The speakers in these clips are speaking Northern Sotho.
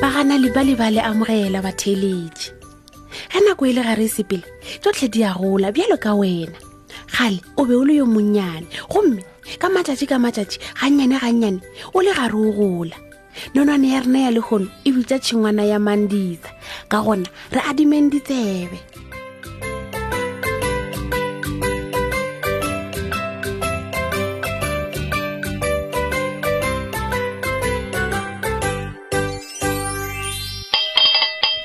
ba gana libali ba le amogela batheeletši ge nako e le gare e sepele tsotlhe di a gola bjalo ka wena gale o be o le yo monnyane gomme ka matšatši ka matšatši gannyane gannyane o le gare o gola nonwane ya rena ya lehono e bitša tšhengwana ya manditsa ka gona re adimeng ditsebe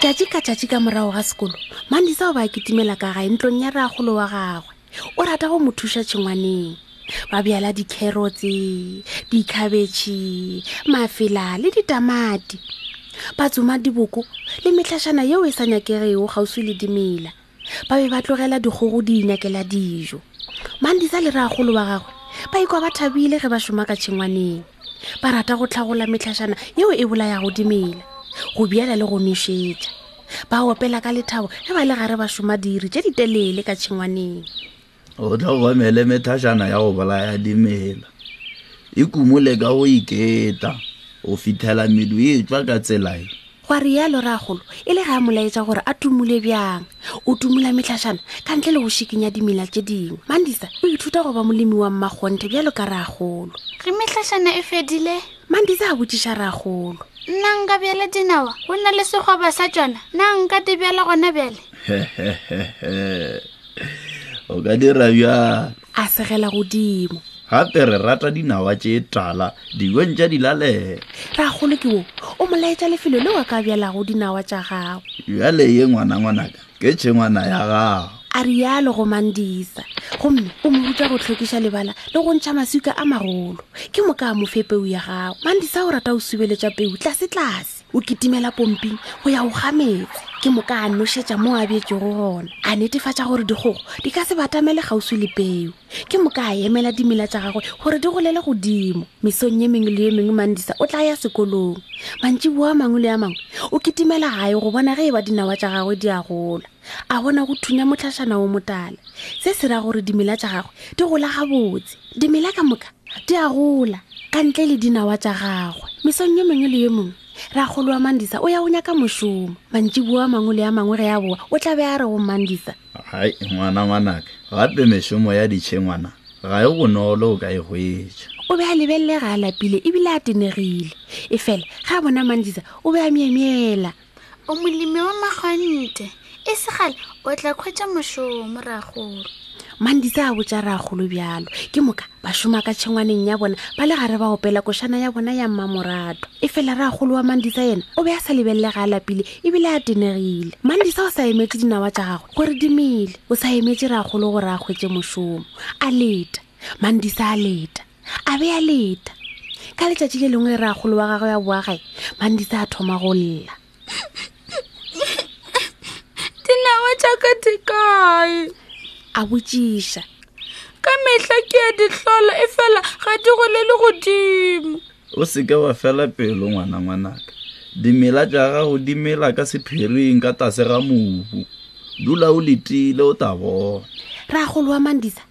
tšatši ka tšatši ka morago ga sekolo mandisa o ba kitimela ka gae ntlong ya reagolo wa gagwe o rata go mo thuša tšhengwaneng ba bjala dikherotse dikhabetšhe mafela le ditamati ba tsoma diboko le metlhašana yeo e sa nyakegego kgauswi le dimela ba be ba tlogela dikgogo di inyakela dijo mandisa le ragolo wa gagwe ba ikwa ba thabile ge ba šoma ka tšhengwaneng ba rata go tlhagola metlhašana yeo e bolayago dimela go bjala le go nošetša ba opela ka lethabo ge ba le gare ba šoma diri tše ditelele ka tšhengwaneng o tlhokomele methashana ya go bolaya dimela e kumole ka go iketa o fithela medu e tswa ka tselae gwa rialo ragolo e le ge a molaetsa gore a tumule bjang o tumula metlhašana ka ntle le go šikinya dimela tše dingwe mandisa o ithuta go ba molemi wa mmakgonthe bjalo ka ragolo ge metlhašana e fedile mandisa a botšiša ragolo nna nka bjala dinawa go nna le segoba sa tšona na nka di bjala gona bjale o ka dira bjalo a segela godimo gape re rata dinawa tše tala dibong tša dilalela ragolo ke wo o molaetša lefelo le wa ka bjalago dinawa tša gago bjale ye ngwana ngwanaka ke tšhengwana ya gago a rialo go mandisa gomme o mo ruta go tlhokiša lebala le go ntšha maswika a magolo ke moka a mofe peu ya gago mandisa o rata o subeletša peu tlasetlase o kitimela pomping go ya go ga metse ke moka a nošetša mo a bjetšego gona a netefatša gore dikgogo di ka se batamele kgauswi le peu ke moka a emela dimela tša gagwe gore di golele godimo mesong ye mengwe le ye mengwe mandisa o tla ya sekolong mantši boa mangwe le ya mangwe o ketimela gae go bona ge e ba dinawa tša gagwe di a gola a bona go thunya motlhašana o motala se se ra gore dimela tša gagwe di gola gabotse dimela ka moka di a gola ka ntle le dinawa tša gagwe mesong ye mengwe le ye mongwe ra golowa mandisa o ya o nyaka mošomo mantši boa mangwe le ya mangwe ge ya boa o tla be a re go mandisa hai ngwana ngwanaka gape mešomo ya ditšhengwana ga e bonolo o ka e hwetša o be a lebelele ga a lapile ebile a tenegile e fela ga a bona mandisa o be a myemyela o molemi wa magante e segale o tla kgwetsa mošomo ragolo mandisa a botsa ragolo bjalo ke moka ba šoma ka tšhengwaneng ya bona ba le gare ba opela košana ya bona ya mmamorato e fela re a golo wa mandisa yena o be a sa lebelelega a lapile ebile a tenegile mandisa o sa emetse dinawa tša gagwe gore di mele o sa emetse re a golo gore a kgwetse mošomo a leta mandisa a leta a be a leta ka letšatši le lengwe re a golo wa gagwe ya boagae mandisa a thoma go lla dinawa tša ka di kae a botšiša ka mehla ke ya dihlola e fela ga di gole le godimo o seke wa fela pelo ngwana ngwanaka dimela tša gago di mela ka sephiring ka tlase ga mobu dula o letile o ta bona ra golowa mandisa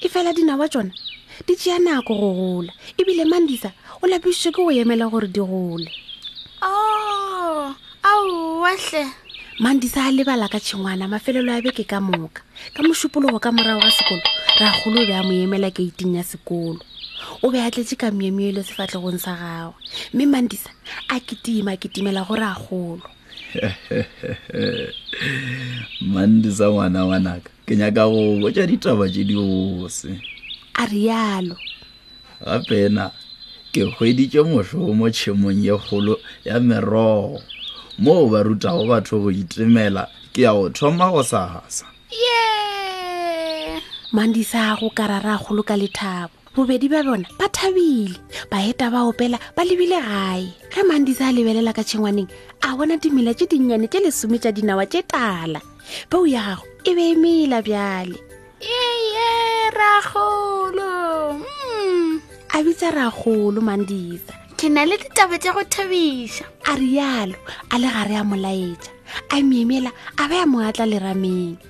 e fela dinawa tsona di tšea nako go gola ebile mandisa o lapišitše ke go emela gore di gole oh, aowahle mandisa a lebala ka tšhengwana mafelelo a beke ka moka ka mošupologo ka morago ga sekolo ragolo o be a mo emela keiting ya sekolo o be a tletse ka myemyelo sefatlegong sa gagwe mme mandisa a ketima ketimela go ragolo mandisa ngwana ngwanaka ke nyaka go botša ditaba tše di bose a rialo gape ena ke hweditše mohlogo mo tšhemong ye kgolo ya merogo moo ba rutago batho go itemela ke ya go thoma go sasa ye mandisago ka raragolo ka lethabo bobedi ba bona ba thabile ba eta ba opela ba lebile gae ge mandisa a lebelela ka tšhengwaneng a bona dimela tše dinnyane tše lesome tša dinawa tše tala peu ya gago e be e mela bjale eye ragolo hmm. a bitsa ragolo mandisa ke na le ditaba tša go thabiša a rialo a le gare a molaetša a miemela a ba ya moatla lerameng